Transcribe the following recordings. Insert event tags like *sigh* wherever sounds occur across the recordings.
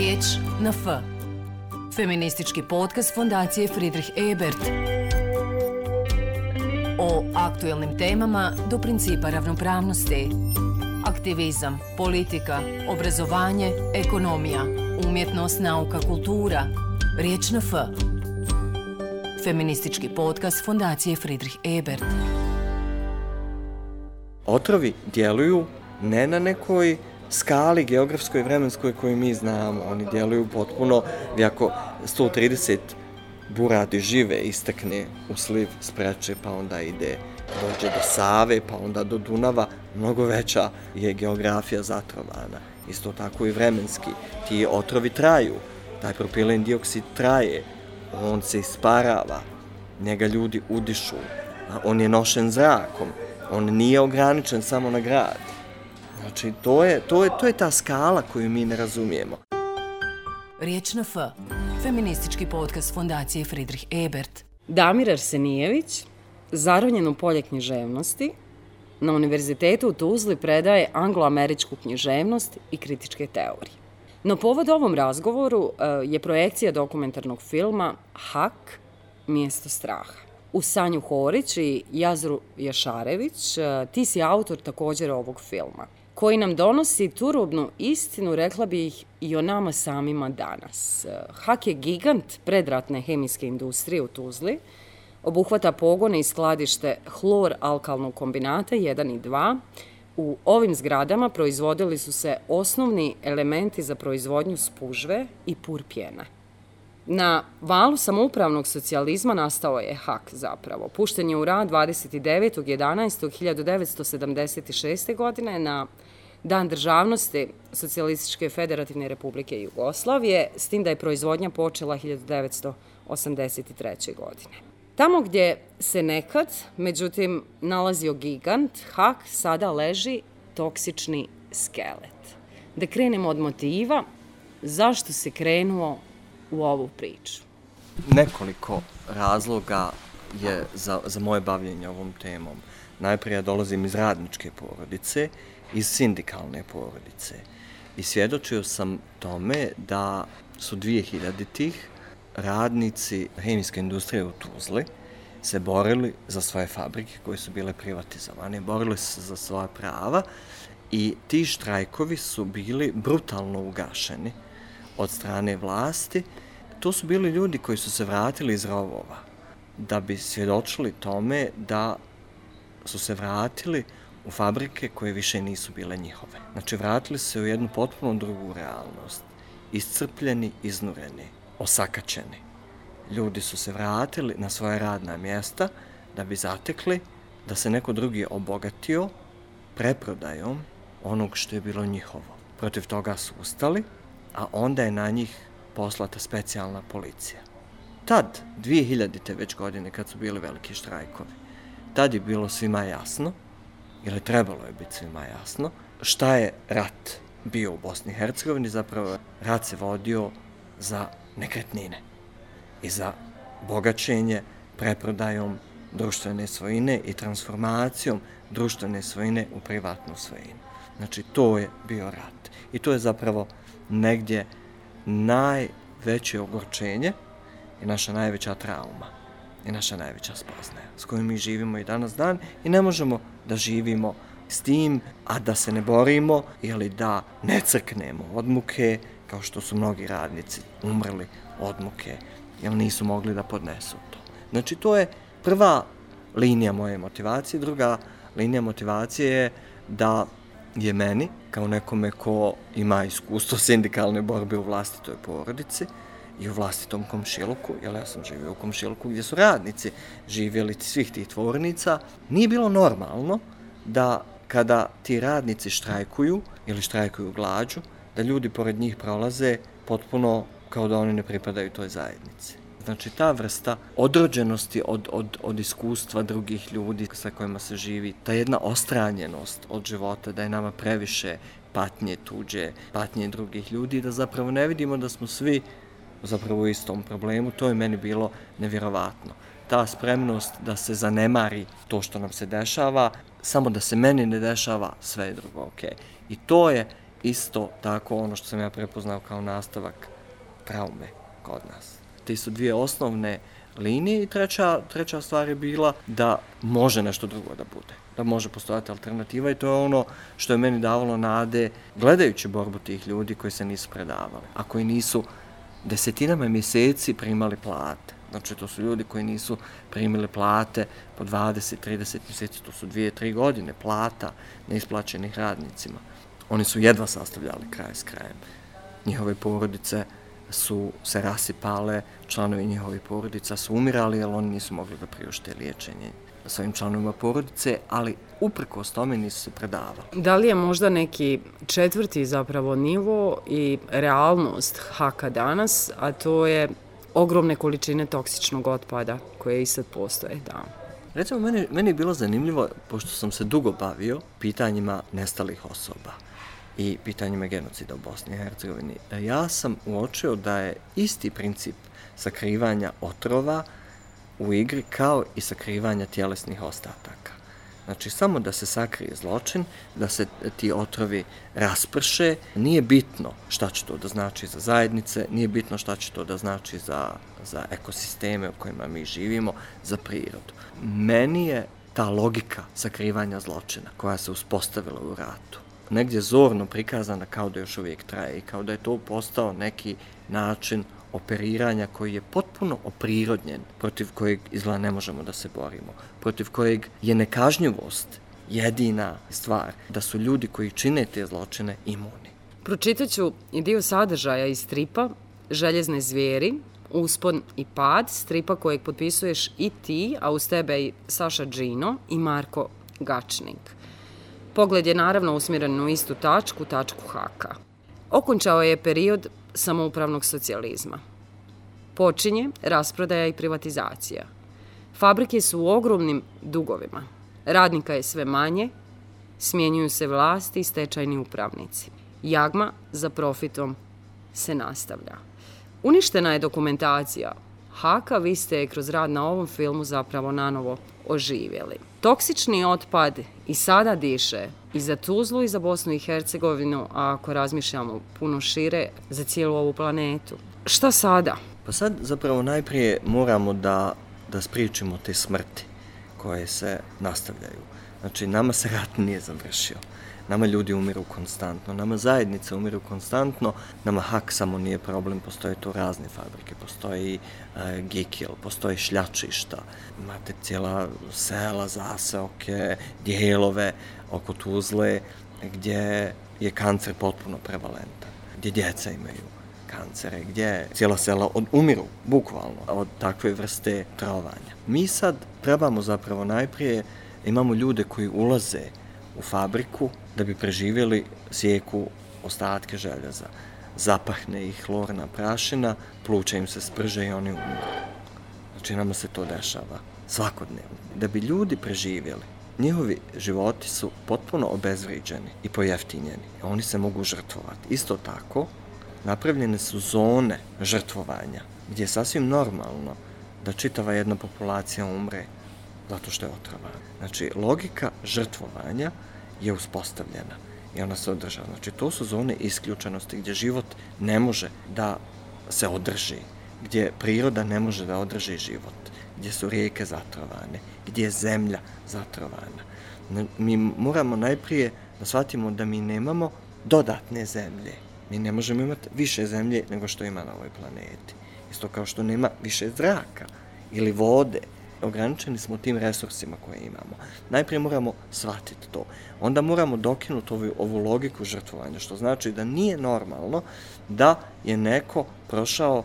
Riječ na F. Feministički podcast Fondacije Friedrich Ebert. O aktuelnim temama do principa ravnopravnosti. Aktivizam, politika, obrazovanje, ekonomija, umjetnost, nauka, kultura. Riječ na F. Feministički podcast Fondacije Friedrich Ebert. Otrovi djeluju ne na nekoj skali geografskoj i vremenskoj koju mi znamo. Oni djeluju potpuno, vi ako 130 buradi žive istekne u sliv spreče, pa onda ide dođe do Save, pa onda do Dunava, mnogo veća je geografija zatrovana. Isto tako i vremenski. Ti otrovi traju, taj propilen dioksid traje, on se isparava, njega ljudi udišu, on je nošen zrakom, on nije ograničen samo na grad. Znači, to je, to je, to je ta skala koju mi ne razumijemo. Riječ na F. Feministički podcast Fondacije Friedrich Ebert. Damir Arsenijević, zaronjen u polje književnosti, na Univerzitetu u Tuzli predaje angloameričku književnost i kritičke teorije. No povod ovom razgovoru e, je projekcija dokumentarnog filma Hak, mjesto straha. U Sanju Horić i Jazru Jašarević, e, ti si autor također ovog filma koji nam donosi turobnu istinu, rekla bih, i o nama samima danas. Hak je gigant predratne hemijske industrije u Tuzli, obuhvata pogone i skladište hlor-alkalnog kombinata 1 i 2. U ovim zgradama proizvodili su se osnovni elementi za proizvodnju spužve i purpjena. Na valu samoupravnog socijalizma nastao je hak zapravo. Pušten je u rad 29.11.1976. godine na Dan državnosti Socialističke federativne republike Jugoslavije, s tim da je proizvodnja počela 1983. godine. Tamo gdje se nekad, međutim, nalazio gigant, hak sada leži toksični skelet. Da krenemo od motiva, zašto se krenuo u ovu priču? Nekoliko razloga je za, za moje bavljenje ovom temom. Najprije ja dolazim iz radničke porodice iz sindikalne porodice. I svjedočio sam tome da su 2000-ih radnici hemijske industrije u Tuzli se borili za svoje fabrike koje su bile privatizovane, borili se za svoja prava i ti štrajkovi su bili brutalno ugašeni od strane vlasti. To su bili ljudi koji su se vratili iz rovova da bi svjedočili tome da su se vratili u fabrike koje više nisu bile njihove. Znači, vratili se u jednu potpuno drugu realnost. Iscrpljeni, iznureni, osakaćeni. Ljudi su se vratili na svoje radna mjesta da bi zatekli da se neko drugi obogatio preprodajom onog što je bilo njihovo. Protiv toga su ustali, a onda je na njih poslata specijalna policija. Tad, 2000. već godine, kad su bili veliki štrajkovi, tad je bilo svima jasno ili trebalo je biti svima jasno, šta je rat bio u Bosni i Hercegovini, zapravo rat se vodio za nekretnine i za bogaćenje preprodajom društvene svojine i transformacijom društvene svojine u privatnu svojinu. Znači, to je bio rat. I to je zapravo negdje najveće ogorčenje i naša najveća trauma je naša najveća spoznaja s kojom mi živimo i danas dan i ne možemo da živimo s tim, a da se ne borimo ili da ne crknemo od muke, kao što su mnogi radnici umrli od muke, jer nisu mogli da podnesu to. Znači, to je prva linija moje motivacije. Druga linija motivacije je da je meni, kao nekome ko ima iskustvo sindikalne borbe u vlastitoj porodici, i u vlastitom komšiluku, jer ja sam živio u komšiluku gdje su radnici živjeli svih tih tvornica, nije bilo normalno da kada ti radnici štrajkuju ili štrajkuju glađu, da ljudi pored njih prolaze potpuno kao da oni ne pripadaju toj zajednici. Znači ta vrsta odrođenosti od, od, od iskustva drugih ljudi sa kojima se živi, ta jedna ostranjenost od života, da je nama previše patnje tuđe, patnje drugih ljudi, da zapravo ne vidimo da smo svi zapravo u istom problemu, to je meni bilo nevjerovatno. Ta spremnost da se zanemari to što nam se dešava, samo da se meni ne dešava, sve je drugo ok. I to je isto tako ono što sam ja prepoznao kao nastavak traume kod nas. Te su dvije osnovne linije i treća, treća stvar je bila da može nešto drugo da bude, da može postojati alternativa i to je ono što je meni davalo nade gledajući borbu tih ljudi koji se nisu predavali, a koji nisu desetinama mjeseci primali plate. Znači, to su ljudi koji nisu primili plate po 20-30 mjeseci, to su dvije, tri godine plata neisplaćenih radnicima. Oni su jedva sastavljali kraj s krajem. Njihove porodice su se rasipale, članovi njihovih porodica su umirali, jer oni nisu mogli da priušte liječenje svojim članovima porodice, ali uprkos tome nisu se predavali. Da li je možda neki četvrti zapravo nivo i realnost haka danas, a to je ogromne količine toksičnog otpada koje i sad postoje, da. Recimo, meni, meni je bilo zanimljivo, pošto sam se dugo bavio pitanjima nestalih osoba i pitanjima genocida u Bosni i Hercegovini, ja sam uočio da je isti princip sakrivanja otrova u igri kao i sakrivanja tjelesnih ostataka. Znači, samo da se sakrije zločin, da se ti otrovi rasprše, nije bitno šta će to da znači za zajednice, nije bitno šta će to da znači za, za ekosisteme u kojima mi živimo, za prirodu. Meni je ta logika sakrivanja zločina koja se uspostavila u ratu, negdje zorno prikazana kao da još uvijek traje i kao da je to postao neki način operiranja koji je potpuno oprirodnjen, protiv kojeg izgleda ne možemo da se borimo, protiv kojeg je nekažnjivost jedina stvar, da su ljudi koji čine te zločine imuni. Pročitaću i dio sadržaja iz stripa Željezne zvijeri, Uspon i pad, stripa kojeg potpisuješ i ti, a uz tebe i Saša Džino i Marko Gačnik. Pogled je naravno usmjeren u istu tačku, tačku haka. Okončao je period samoupravnog socijalizma. Počinje rasprodaja i privatizacija. Fabrike su u ogromnim dugovima. Radnika je sve manje, smjenjuju se vlasti i stečajni upravnici. Jagma za profitom se nastavlja. Uništena je dokumentacija. Haka, vi ste kroz rad na ovom filmu zapravo nanovo oživjeli. Toksični otpad i sada diše i za Tuzlu i za Bosnu i Hercegovinu, a ako razmišljamo puno šire, za cijelu ovu planetu. Šta sada? Pa sad zapravo najprije moramo da, da spričimo te smrti koje se nastavljaju. Znači, nama se rat nije završio. Nama ljudi umiru konstantno, nama zajednice umiru konstantno, nama hak samo nije problem, postoje tu razne fabrike, postoji e, gikil, postoje šljačišta, imate cijela sela, zaseoke, dijelove oko Tuzle, gdje je kancer potpuno prevalentan, gdje djeca imaju kancere, gdje cijela sela od, umiru, bukvalno, od takve vrste trovanja. Mi sad trebamo zapravo najprije, imamo ljude koji ulaze u fabriku da bi preživjeli sjeku ostatke željeza. Zapahne ih hlorna prašina, pluća im se sprže i oni umiru. Znači, nama se to dešava svakodnevno. Da bi ljudi preživjeli, njihovi životi su potpuno obezvriđeni i pojeftinjeni. Oni se mogu žrtvovati. Isto tako, napravljene su zone žrtvovanja, gdje je sasvim normalno da čitava jedna populacija umre zato što je otrovana. Znači, logika žrtvovanja je uspostavljena i ona se održava. Znači, to su zone isključenosti gdje život ne može da se održi, gdje priroda ne može da održi život, gdje su rijeke zatrovane, gdje je zemlja zatrovana. Mi moramo najprije da shvatimo da mi nemamo dodatne zemlje. Mi ne možemo imati više zemlje nego što ima na ovoj planeti. Isto kao što nema više zraka ili vode ograničeni smo tim resursima koje imamo. Najprije moramo shvatiti to. Onda moramo dokinuti ovu, ovu logiku žrtvovanja, što znači da nije normalno da je neko prošao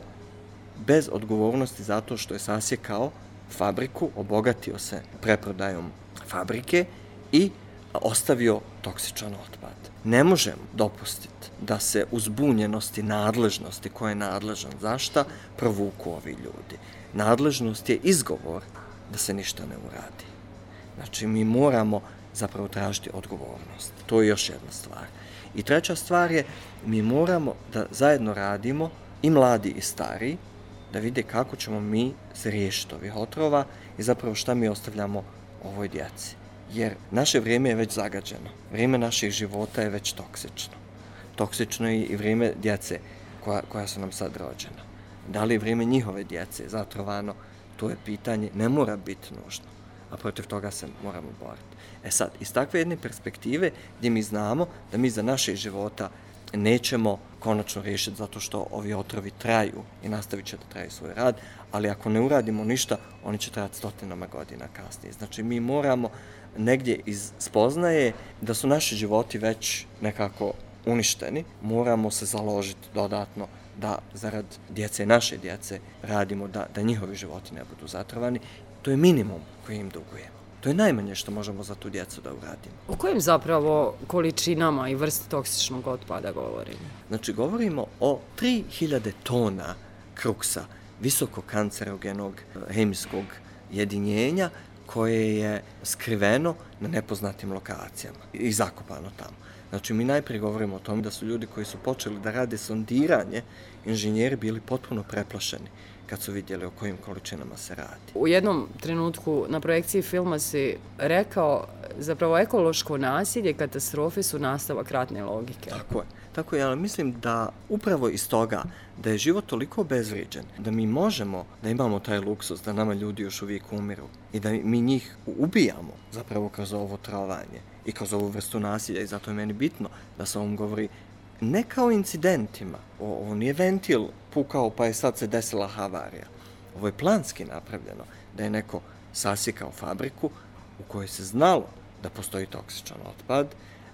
bez odgovornosti zato što je sasjekao fabriku, obogatio se preprodajom fabrike i ostavio toksičan otpad. Ne možemo dopustiti da se uzbunjenosti nadležnosti koje je nadležan zašta provuku ovi ljudi. Nadležnost je izgovor da se ništa ne uradi. Znači, mi moramo zapravo tražiti odgovornost. To je još jedna stvar. I treća stvar je, mi moramo da zajedno radimo, i mladi i stari, da vide kako ćemo mi se riješiti ovih otrova i zapravo šta mi ostavljamo ovoj djeci. Jer naše vrijeme je već zagađeno. Vrijeme naših života je već toksično. toksično je i vrijeme djece koja, koja su nam sad rođena. Da li je vrijeme njihove djece zatrovano, to je pitanje, ne mora biti nužno, a protiv toga se moramo boriti. E sad, iz takve jedne perspektive gdje mi znamo da mi za naše života nećemo konačno riješiti zato što ovi otrovi traju i nastavit će da traju svoj rad, ali ako ne uradimo ništa, oni će trajati stotinama godina kasnije. Znači, mi moramo negdje iz spoznaje da su naši životi već nekako uništeni, moramo se založiti dodatno da zarad djece, naše djece, radimo da, da njihovi životi ne budu zatrovani. To je minimum koji im dugujemo. To je najmanje što možemo za tu djecu da uradimo. O kojim zapravo količinama i vrsti toksičnog otpada govorimo? Znači, govorimo o 3000 tona kruksa visoko kancerogenog hemijskog jedinjenja koje je skriveno na nepoznatim lokacijama i zakopano tamo. Znači, mi najprije govorimo o tom da su ljudi koji su počeli da rade sondiranje, inženjeri bili potpuno preplašeni kad su vidjeli o kojim količinama se radi. U jednom trenutku na projekciji filma si rekao zapravo ekološko nasilje katastrofe su nastavak ratne logike. Tako je. Tako je, ali mislim da upravo iz toga da je život toliko bezvriđen, da mi možemo da imamo taj luksus, da nama ljudi još uvijek umiru i da mi njih ubijamo zapravo kroz ovo trovanje i kroz ovu vrstu nasilja i zato je meni bitno da se ovom govori ne kao incidentima, ovo nije ventil pukao pa je sad se desila havarija. Ovo je planski napravljeno da je neko sasikao fabriku u kojoj se znalo da postoji toksičan otpad,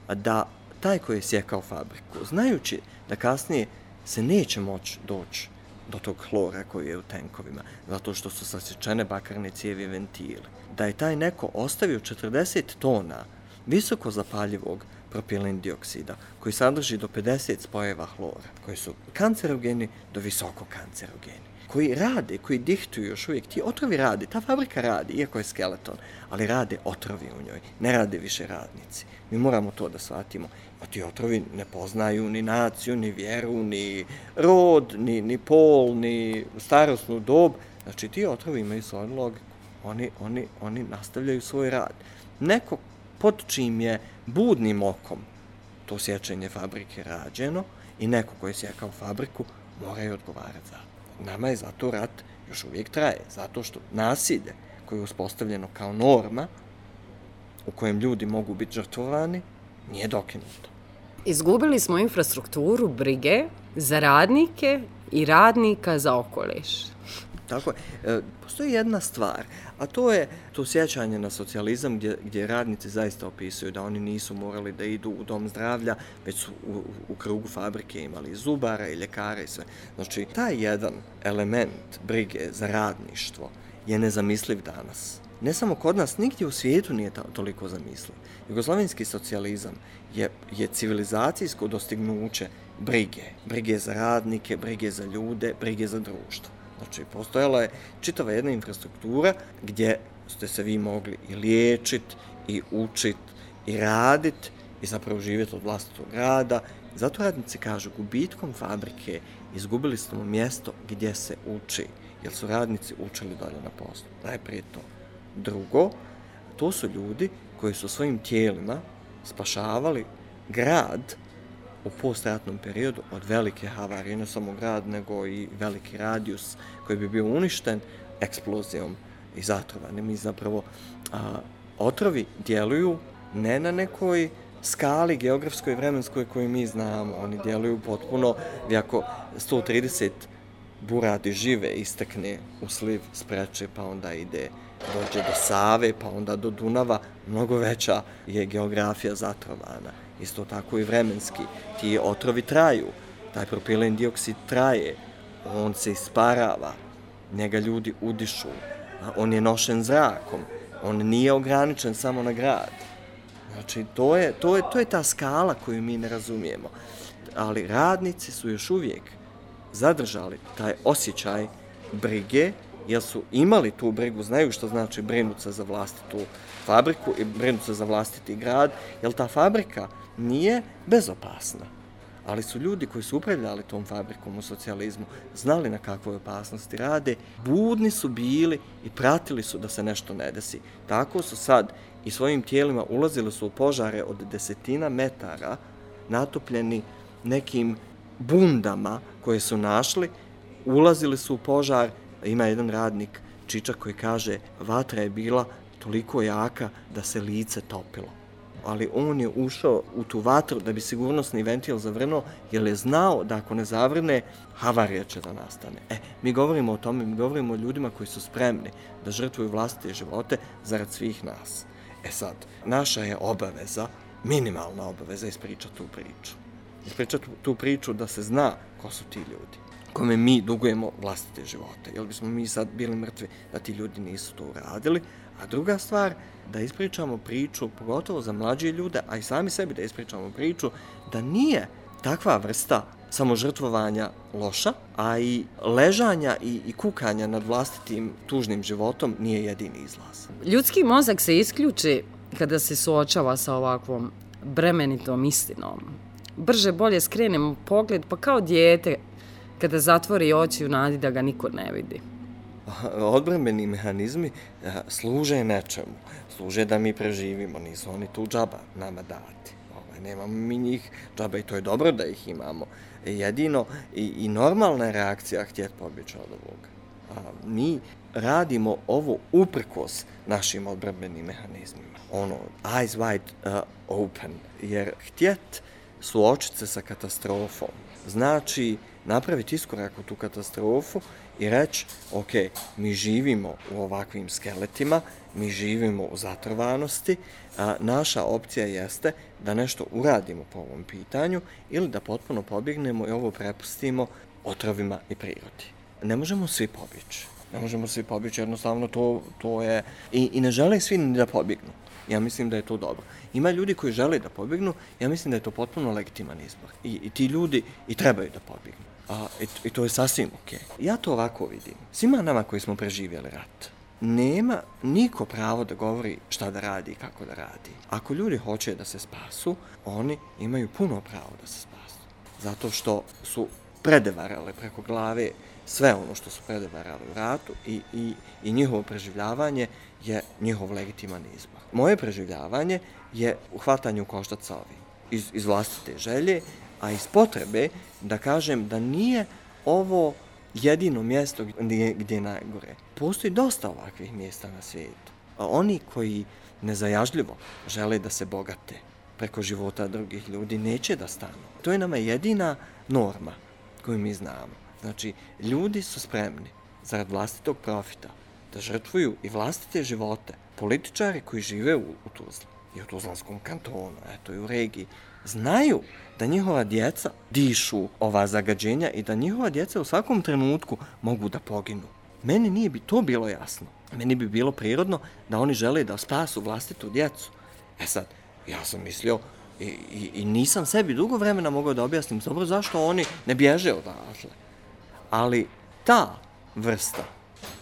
a da taj koji je sjekao fabriku, znajući da kasnije se neće moći doći do tog hlora koji je u tenkovima, zato što su sasječene bakarne cijevi ventili. da je taj neko ostavio 40 tona visoko zapaljivog propilen dioksida, koji sadrži do 50 spojeva hlora, koji su kancerogeni do visoko kancerogeni, koji rade, koji dihtuju još uvijek, ti otrovi rade, ta fabrika radi, iako je skeleton, ali rade otrovi u njoj, ne rade više radnici. Mi moramo to da shvatimo. A ti otrovi ne poznaju ni naciju, ni vjeru, ni rod, ni, ni pol, ni starostnu dob. Znači, ti otrovi imaju svoju logiku. Oni, oni, oni nastavljaju svoj rad. Neko pod čim je budnim okom to sjećanje fabrike rađeno i neko koji je sjekao fabriku mora je odgovarati za to. Nama je zato rat još uvijek traje, zato što nasilje koje je uspostavljeno kao norma u kojem ljudi mogu biti žrtvovani, nije dokinuto. Izgubili smo infrastrukturu brige za radnike i radnika za okoliš. Tako je. E, postoji jedna stvar, a to je to sjećanje na socijalizam gdje, gdje radnici zaista opisuju da oni nisu morali da idu u dom zdravlja, već su u, u krugu fabrike imali zubara i ljekara i sve. Znači, taj jedan element brige za radništvo je nezamisliv danas. Ne samo kod nas, nigdje u svijetu nije ta, toliko zamisliv. Jugoslovenski socijalizam je, je civilizacijsko dostignuće brige. Brige za radnike, brige za ljude, brige za društvo. Znači, postojala je čitava jedna infrastruktura gdje ste se vi mogli i liječit, i učit, i radit, i zapravo živjeti od vlastitog rada. Zato radnici kažu, gubitkom fabrike izgubili smo mjesto gdje se uči, jer su radnici učili dalje na poslu. Najprije to. Drugo, to su ljudi koji su svojim tijelima spašavali grad u postratnom periodu od velike havarije, ne samo grad, nego i veliki radijus koji bi bio uništen eksplozijom i zatrovanim. I zapravo a, otrovi djeluju ne na nekoj skali geografskoj i vremenskoj koju mi znamo. Oni djeluju potpuno, ako 130 buradi žive istekne u sliv spreče, pa onda ide dođe do Save, pa onda do Dunava, mnogo veća je geografija zatrovana. Isto tako i vremenski. Ti otrovi traju, taj propilen dioksid traje, on se isparava, njega ljudi udišu, on je nošen zrakom, on nije ograničen samo na grad. Znači, to je, to je, to je ta skala koju mi ne razumijemo. Ali radnici su još uvijek zadržali taj osjećaj brige, jer su imali tu brigu, znaju što znači brinuti se za vlastitu fabriku i brinuti se za vlastiti grad, jer ta fabrika nije bezopasna. Ali su ljudi koji su upravljali tom fabrikom u socijalizmu znali na kakvoj opasnosti rade, budni su bili i pratili su da se nešto ne desi. Tako su sad i svojim tijelima ulazili su u požare od desetina metara natopljeni nekim bundama koje su našli, ulazili su u požar, ima jedan radnik Čičak koji kaže vatra je bila toliko jaka da se lice topilo. Ali on je ušao u tu vatru da bi sigurnosni ventil zavrnuo, jer je znao da ako ne zavrne, havarija će da nastane. E, mi govorimo o tome, mi govorimo o ljudima koji su spremni da žrtvuju vlastite živote zarad svih nas. E sad, naša je obaveza, minimalna obaveza, ispričati tu priču. Ispričati tu priču da se zna ko su ti ljudi kome mi dugujemo vlastite živote. Jel bismo mi sad bili mrtvi da ti ljudi nisu to uradili? A druga stvar, da ispričamo priču, pogotovo za mlađe ljude, a i sami sebi da ispričamo priču, da nije takva vrsta samožrtvovanja loša, a i ležanja i, i kukanja nad vlastitim tužnim životom nije jedini izlaz. Ljudski mozak se isključi kada se suočava sa ovakvom bremenitom istinom. Brže bolje skrenemo pogled, pa kao dijete kada zatvori oči u nadi da ga niko ne vidi. *laughs* Odbrambeni mehanizmi e, služe nečemu. Služe da mi preživimo, nisu oni tu džaba nama dati. Ovaj, nemamo mi njih džaba i to je dobro da ih imamo. E, jedino i, i normalna reakcija htjet pobjeći od ovoga. A, mi radimo ovo uprkos našim odbrambenim mehanizmima. Ono, eyes wide uh, open, jer htjet suočiti se sa katastrofom znači napraviti iskorak u tu katastrofu i reći, ok, mi živimo u ovakvim skeletima, mi živimo u zatrvanosti, a naša opcija jeste da nešto uradimo po ovom pitanju ili da potpuno pobjegnemo i ovo prepustimo otrovima i prirodi. Ne možemo svi pobjeći. Ne možemo svi pobjeći, jednostavno to, to je... I, I ne žele svi ni da pobjegnu. Ja mislim da je to dobro. Ima ljudi koji žele da pobjegnu, ja mislim da je to potpuno legitiman izbor. I, i ti ljudi i trebaju da pobjegnu. A, i, I to je sasvim okej. Okay. Ja to ovako vidim. Svima nama koji smo preživjeli rat, nema niko pravo da govori šta da radi i kako da radi. Ako ljudi hoće da se spasu, oni imaju puno pravo da se spasu. Zato što su predevarale preko glave sve ono što su predevarali u ratu i, i, i njihovo preživljavanje je njihov legitiman izbor. Moje preživljavanje je uhvatanje u koštac sa ovim. Iz, iz vlastite želje, a iz potrebe da kažem da nije ovo jedino mjesto gdje, gdje je najgore. Postoji dosta ovakvih mjesta na svijetu. A oni koji nezajažljivo žele da se bogate preko života drugih ljudi neće da stanu. To je nama jedina norma koju mi znamo. Znači, ljudi su spremni zarad vlastitog profita da žrtvuju i vlastite živote. Političari koji žive u, u Tuzli i u Tuzlanskom kantonu, eto i u regiji, znaju da njihova djeca dišu ova zagađenja i da njihova djeca u svakom trenutku mogu da poginu. Meni nije bi to bilo jasno. Meni bi bilo prirodno da oni žele da spasu vlastitu djecu. E sad, ja sam mislio i, i, i nisam sebi dugo vremena mogao da objasnim dobro zašto oni ne bježe odatle. Ali ta vrsta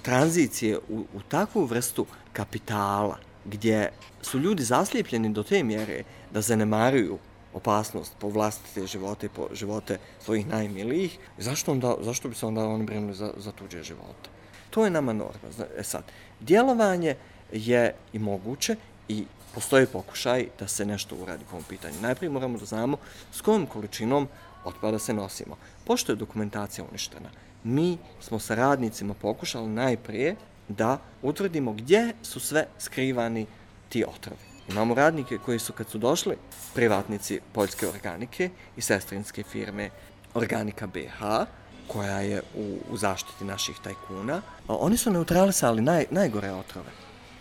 tranzicije u, u takvu vrstu kapitala, gdje su ljudi zaslijepljeni do te mjere da zanemaruju opasnost po vlastite živote i po živote svojih najmilijih, zašto, onda, zašto bi se onda oni brinuli za, za tuđe živote? To je nama norma. E sad, djelovanje je i moguće i postoji pokušaj da se nešto uradi po ovom pitanju. Najprije moramo da znamo s kojom količinom otpada se nosimo. Pošto je dokumentacija uništena, mi smo sa radnicima pokušali najprije da utvrdimo gdje su sve skrivani ti otrovi. Imamo radnike koji su kad su došli privatnici poljske organike i sestrinske firme Organika BH, koja je u, u zaštiti naših tajkuna, oni su neutralisali naj, najgore otrove.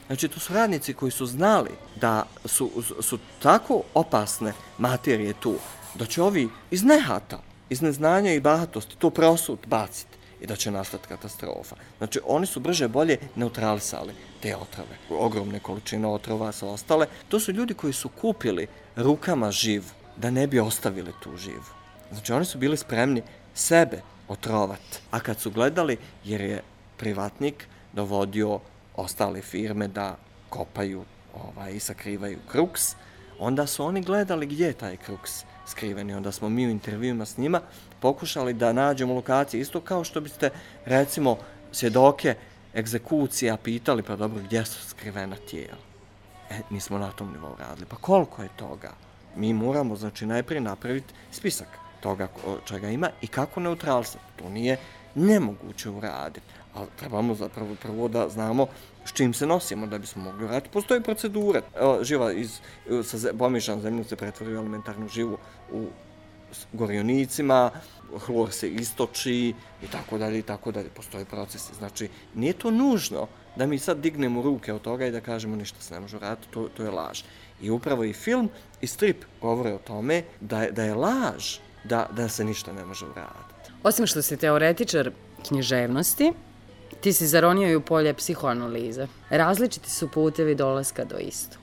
Znači, to su radnici koji su znali da su, su tako opasne materije tu, da će ovi iz nehata iz neznanja i bahatosti to prosut baciti i da će nastati katastrofa. Znači, oni su brže bolje neutralisali te otrove. Ogromne količine otrova su ostale. To su ljudi koji su kupili rukama živu da ne bi ostavili tu živu. Znači, oni su bili spremni sebe otrovat. A kad su gledali, jer je privatnik dovodio ostale firme da kopaju ovaj, i sakrivaju kruks, onda su oni gledali gdje je taj kruks skriveni. Onda smo mi u intervjuima s njima pokušali da nađemo lokacije. Isto kao što biste, recimo, svjedoke egzekucija pitali, pa dobro, gdje su skrivena tijela? E, nismo na tom nivou radili. Pa koliko je toga? Mi moramo, znači, najprije napraviti spisak toga čega ima i kako neutralstvo. To nije nemoguće uraditi. Ali trebamo zapravo prvo da znamo s čim se nosimo da bismo mogli raditi. Postoje procedure. Evo, živa iz, sa pomišan zemlju se pretvori u elementarnu živu u gorionicima, hlor se istoči i tako dalje i tako dalje. Postoje procesi. Znači, nije to nužno da mi sad dignemo ruke od toga i da kažemo ništa se ne može raditi, To, to je laž. I upravo i film i strip govore o tome da je, da je laž da, da se ništa ne može uraditi. Osim što si teoretičar književnosti, ti si zaronio i u polje psihoanalize. Različiti su putevi dolaska do istog.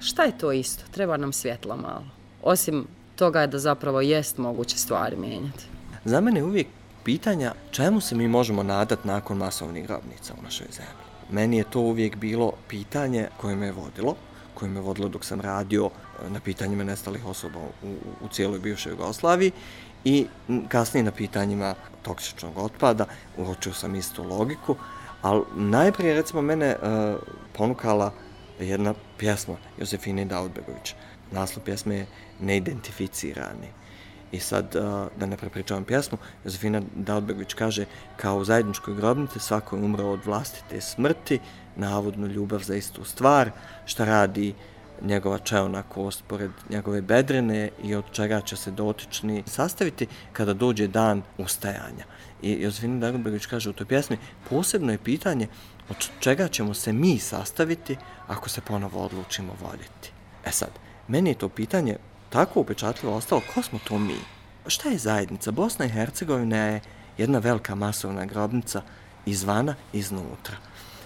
Šta je to isto? Treba nam svjetla malo. Osim toga je da zapravo jest moguće stvari mijenjati. Za mene je uvijek pitanja čemu se mi možemo nadat nakon masovnih grobnica u našoj zemlji. Meni je to uvijek bilo pitanje koje me je vodilo, koje me je vodilo dok sam radio eh, na pitanjima nestalih osoba u, u cijeloj bivšoj Jugoslaviji i kasnije na pitanjima toksičnog otpada, uočio sam istu logiku, ali najprije recimo mene uh, ponukala jedna pjesma Josefine Daudbegović. Naslov pjesme je Neidentificirani. I sad, uh, da ne prepričavam pjesmu, Josefina Daudbegović kaže kao u zajedničkoj grobnici svako je umro od vlastite smrti, navodno ljubav za istu stvar, šta radi njegova čeona kost pored njegove bedrene i od čega će se dotični sastaviti kada dođe dan ustajanja. I Josefina Dagodbegović kaže u toj pjesmi, posebno je pitanje od čega ćemo se mi sastaviti ako se ponovo odlučimo voditi. E sad, meni je to pitanje tako upečatljivo ostalo, ko smo to mi? Šta je zajednica? Bosna i Hercegovina je jedna velika masovna grobnica izvana i iznutra.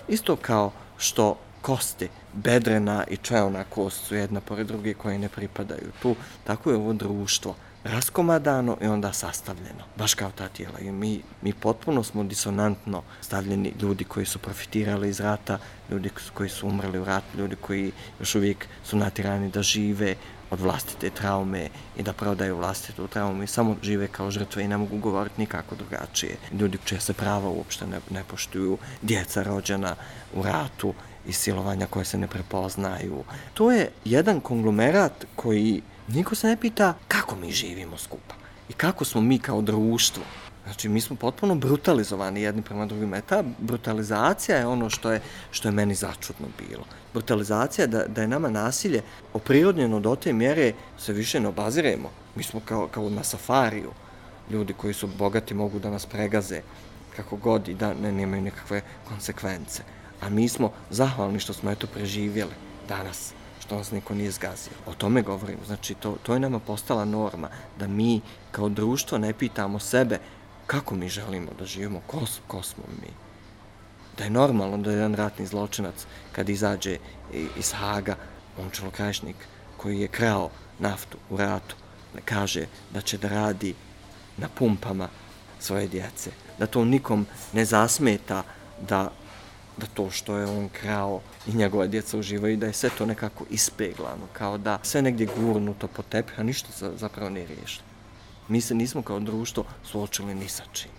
Isto kao što kosti, bedrena i čelna kost su jedna pored druge koje ne pripadaju tu, tako je ovo društvo raskomadano i onda sastavljeno, baš kao ta tijela. I mi, mi potpuno smo disonantno stavljeni ljudi koji su profitirali iz rata, ljudi koji su umrli u ratu, ljudi koji još uvijek su natirani da žive od vlastite traume i da prodaju vlastitu traumu i samo žive kao žrtve i ne mogu govoriti nikako drugačije. Ljudi čije se prava uopšte ne, ne poštuju, djeca rođena u ratu i silovanja koje se ne prepoznaju. To je jedan konglomerat koji niko se ne pita kako mi živimo skupa i kako smo mi kao društvo. Znači, mi smo potpuno brutalizovani jedni prema drugim. E, ta brutalizacija je ono što je, što je meni začudno bilo. Brutalizacija da, da je nama nasilje oprirodnjeno do te mjere se više ne obaziremo. Mi smo kao, kao na safariju. Ljudi koji su bogati mogu da nas pregaze kako god i da ne nemaju nekakve konsekvence. A mi smo zahvalni što smo eto preživjeli danas što nas niko nije zgazio. O tome govorim. Znači, to, to je nama postala norma, da mi kao društvo ne pitamo sebe kako mi želimo da živimo, ko, ko smo mi. Da je normalno da je jedan ratni zločinac kad izađe iz Haga, on čelokrašnik koji je krao naftu u ratu, kaže da će da radi na pumpama svoje djece. Da to nikom ne zasmeta da da to što je on krao i njegova djeca uživaju, da je sve to nekako ispeglano, kao da sve negdje gurnuto po tepi, a ništa zapravo nije riješeno. Mi se nismo kao društvo suočili ni sa čim.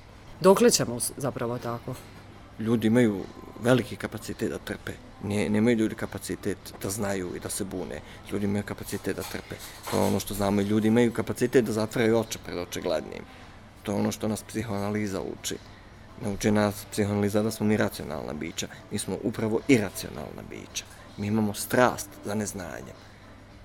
Dokle ćemo zapravo tako? Ljudi imaju veliki kapacitet da trpe. Nije, nemaju ljudi kapacitet da znaju i da se bune. Ljudi imaju kapacitet da trpe. To je ono što znamo. Ljudi imaju kapacitet da zatvaraju oče pred očeglednim. To je ono što nas psihoanaliza uči. Nauči nas psihoanaliza da smo mi racionalna bića. Mi smo upravo iracionalna bića. Mi imamo strast za neznanje.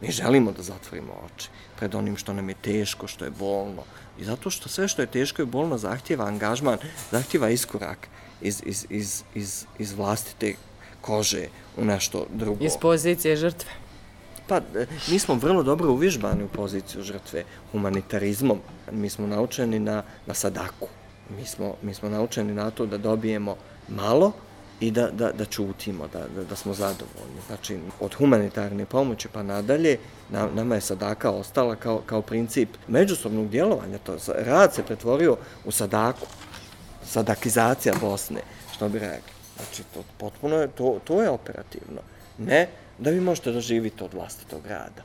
Mi želimo da zatvorimo oči pred onim što nam je teško, što je bolno. I zato što sve što je teško i bolno zahtjeva angažman, zahtjeva iskorak iz, iz, iz, iz, iz vlastite kože u nešto drugo. Iz pozicije žrtve. Pa, e, mi smo vrlo dobro uvježbani u poziciju žrtve humanitarizmom. Mi smo naučeni na, na sadaku. Mi smo, mi smo naučeni na to da dobijemo malo, i da, da, da čutimo, da, da, da smo zadovoljni. Znači, od humanitarne pomoći pa nadalje, na, nama je sadaka ostala kao, kao princip međusobnog djelovanja. To, rad se pretvorio u sadaku, sadakizacija Bosne, što bi rekli. Znači, to, potpuno je, to, to je operativno. Ne da vi možete da živite od vlastitog rada,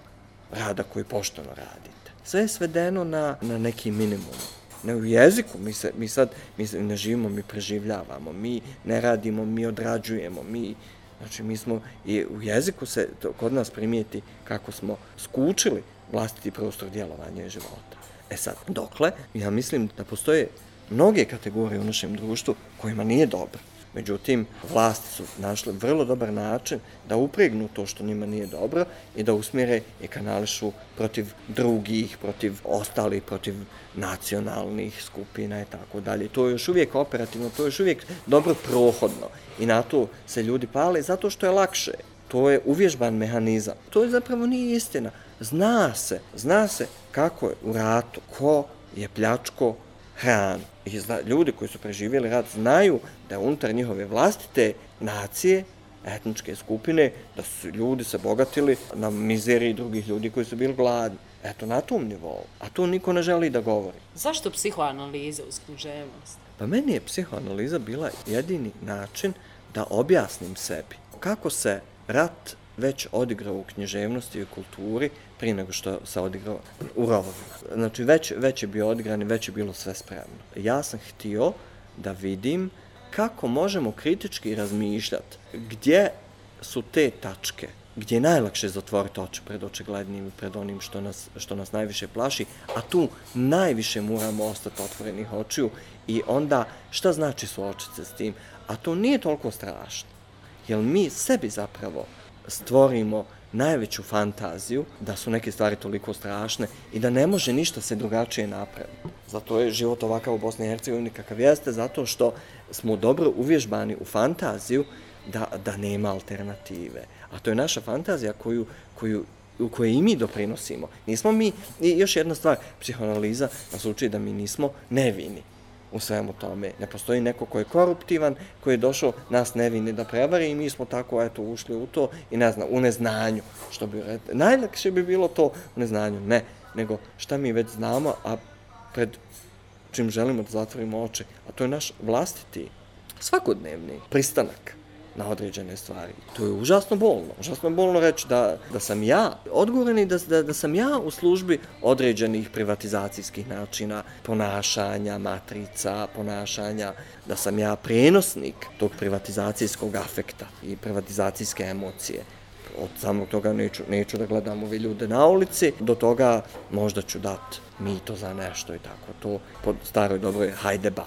rada koji pošteno radite. Sve je svedeno na, na neki minimum ne u jeziku, mi, se, mi sad mi se ne živimo, mi preživljavamo, mi ne radimo, mi odrađujemo, mi, znači mi smo, i u jeziku se to, kod nas primijeti kako smo skučili vlastiti prostor djelovanja i života. E sad, dokle, ja mislim da postoje mnoge kategorije u našem društvu kojima nije dobro. Međutim, vlasti su našle vrlo dobar način da upregnu to što njima nije dobro i da usmjere i kanališu protiv drugih, protiv ostalih, protiv nacionalnih skupina i tako dalje. To je još uvijek operativno, to je još uvijek dobro prohodno i na to se ljudi pale zato što je lakše. To je uvježban mehanizam. To je zapravo nije istina. Zna se, zna se kako je u ratu, ko je pljačko hranu. I zna, ljudi koji su preživjeli rat znaju da unutar njihove vlastite nacije, etničke skupine, da su ljudi se bogatili na mizeriji drugih ljudi koji su bili gladni. Eto, na tom nivou. A to niko ne želi da govori. Zašto psihoanaliza uz književnost? Pa meni je psihoanaliza bila jedini način da objasnim sebi kako se rat već odigrao u književnosti i kulturi prije nego što se odigrao u rovovima. Znači, već, već je bio odigran i već je bilo sve spremno. Ja sam htio da vidim kako možemo kritički razmišljati gdje su te tačke gdje je najlakše zatvoriti oči pred očiglednim i pred onim što nas, što nas najviše plaši, a tu najviše moramo ostati otvorenih očiju i onda šta znači suočiti se s tim? A to nije toliko strašno, jer mi sebi zapravo stvorimo najveću fantaziju da su neke stvari toliko strašne i da ne može ništa se drugačije napraviti. Zato je život ovakav u Bosni i Hercegovini kakav jeste, zato što smo dobro uvježbani u fantaziju da, da nema alternative. A to je naša fantazija koju, koju, u kojoj i mi doprinosimo. Nismo mi, i još jedna stvar, psihoanaliza nas uči da mi nismo nevini u svemu tome. Ne postoji neko ko je koruptivan, koji je došao nas nevini da prevari i mi smo tako eto ušli u to i ne znam, u neznanju. Što bi. Najlakše bi bilo to u neznanju. Ne, nego šta mi već znamo, a pred čim želimo da zatvorimo oči, a to je naš vlastiti svakodnevni pristanak na određene stvari. To je užasno bolno. Užasno bolno reći da, da sam ja odgovoran i da, da, da sam ja u službi određenih privatizacijskih načina ponašanja, matrica, ponašanja, da sam ja prenosnik tog privatizacijskog afekta i privatizacijske emocije od samog toga neću, neću da gledam ove ljude na ulici, do toga možda ću dat mito za nešto i tako. To po staroj dobroj hajde ba.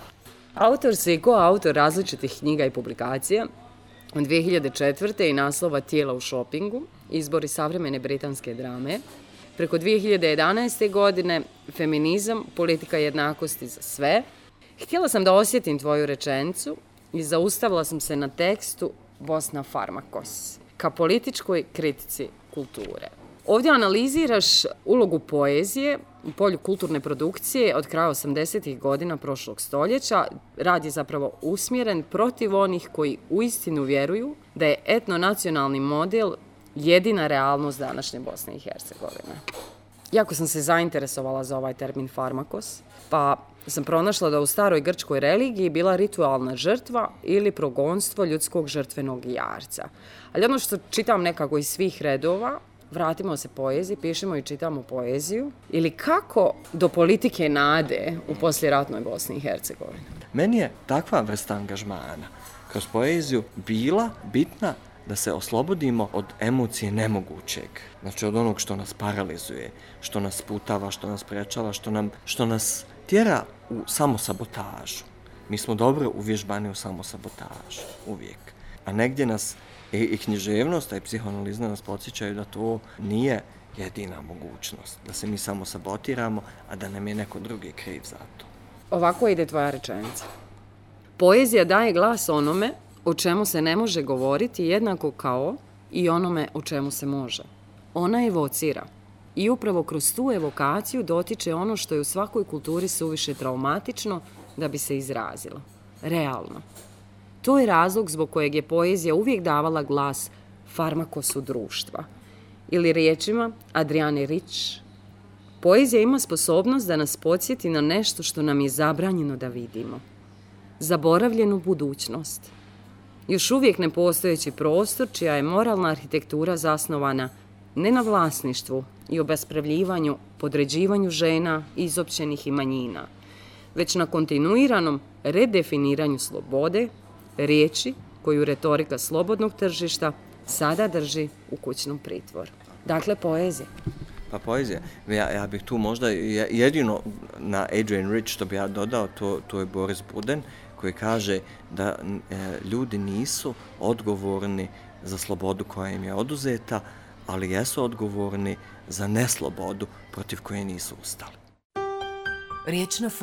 Autor se i ko autor različitih knjiga i publikacija, 2004. i naslova Tijela u šopingu, izbori savremene britanske drame, preko 2011. godine Feminizam, politika jednakosti za sve. Htjela sam da osjetim tvoju rečencu i zaustavila sam se na tekstu Bosna Farmakos ka političkoj kritici kulture. Ovdje analiziraš ulogu poezije u polju kulturne produkcije od kraja 80-ih godina prošlog stoljeća. Rad je zapravo usmjeren protiv onih koji uistinu vjeruju da je etnonacionalni model jedina realnost današnje Bosne i Hercegovine. Jako sam se zainteresovala za ovaj termin farmakos, pa sam pronašla da u staroj grčkoj religiji bila ritualna žrtva ili progonstvo ljudskog žrtvenog jarca. Ali ono što čitam nekako iz svih redova, vratimo se poeziji, pišemo i čitamo poeziju, ili kako do politike nade u posljeratnoj Bosni i Hercegovini? Meni je takva vrsta angažmana kroz poeziju bila bitna da se oslobodimo od emocije nemogućeg. Znači od onog što nas paralizuje, što nas putava, što nas prečava, što, nam, što nas tjera u samosabotažu. Mi smo dobro uvježbani u samosabotažu, uvijek. A negdje nas i, i književnost, a i psihoanalizna nas podsjećaju da to nije jedina mogućnost, da se mi samo sabotiramo, a da nam je neko drugi kriv za to. Ovako ide tvoja rečenica. Poezija daje glas onome o čemu se ne može govoriti jednako kao i onome o čemu se može. Ona evocira i upravo kroz tu evokaciju dotiče ono što je u svakoj kulturi suviše traumatično da bi se izrazilo. Realno. To je razlog zbog kojeg je poezija uvijek davala glas farmakosu društva. Ili riječima Adriane Rich, Poezija ima sposobnost da nas podsjeti na nešto što nam je zabranjeno da vidimo. Zaboravljenu budućnost. Još uvijek nepostojeći prostor čija je moralna arhitektura zasnovana ne na vlasništvu i obespravljivanju, podređivanju žena, izopćenih i manjina, već na kontinuiranom redefiniranju slobode, riječi koju retorika slobodnog tržišta sada drži u kućnom pritvoru. Dakle, poezija. Pa poezija. Ja, ja bih tu možda jedino na Adrian Rich što bi ja dodao, to, to je Boris Buden, koji kaže da e, ljudi nisu odgovorni za slobodu koja im je oduzeta, ali jesu odgovorni za neslobodu protiv koje nisu ustali. Riječ na F.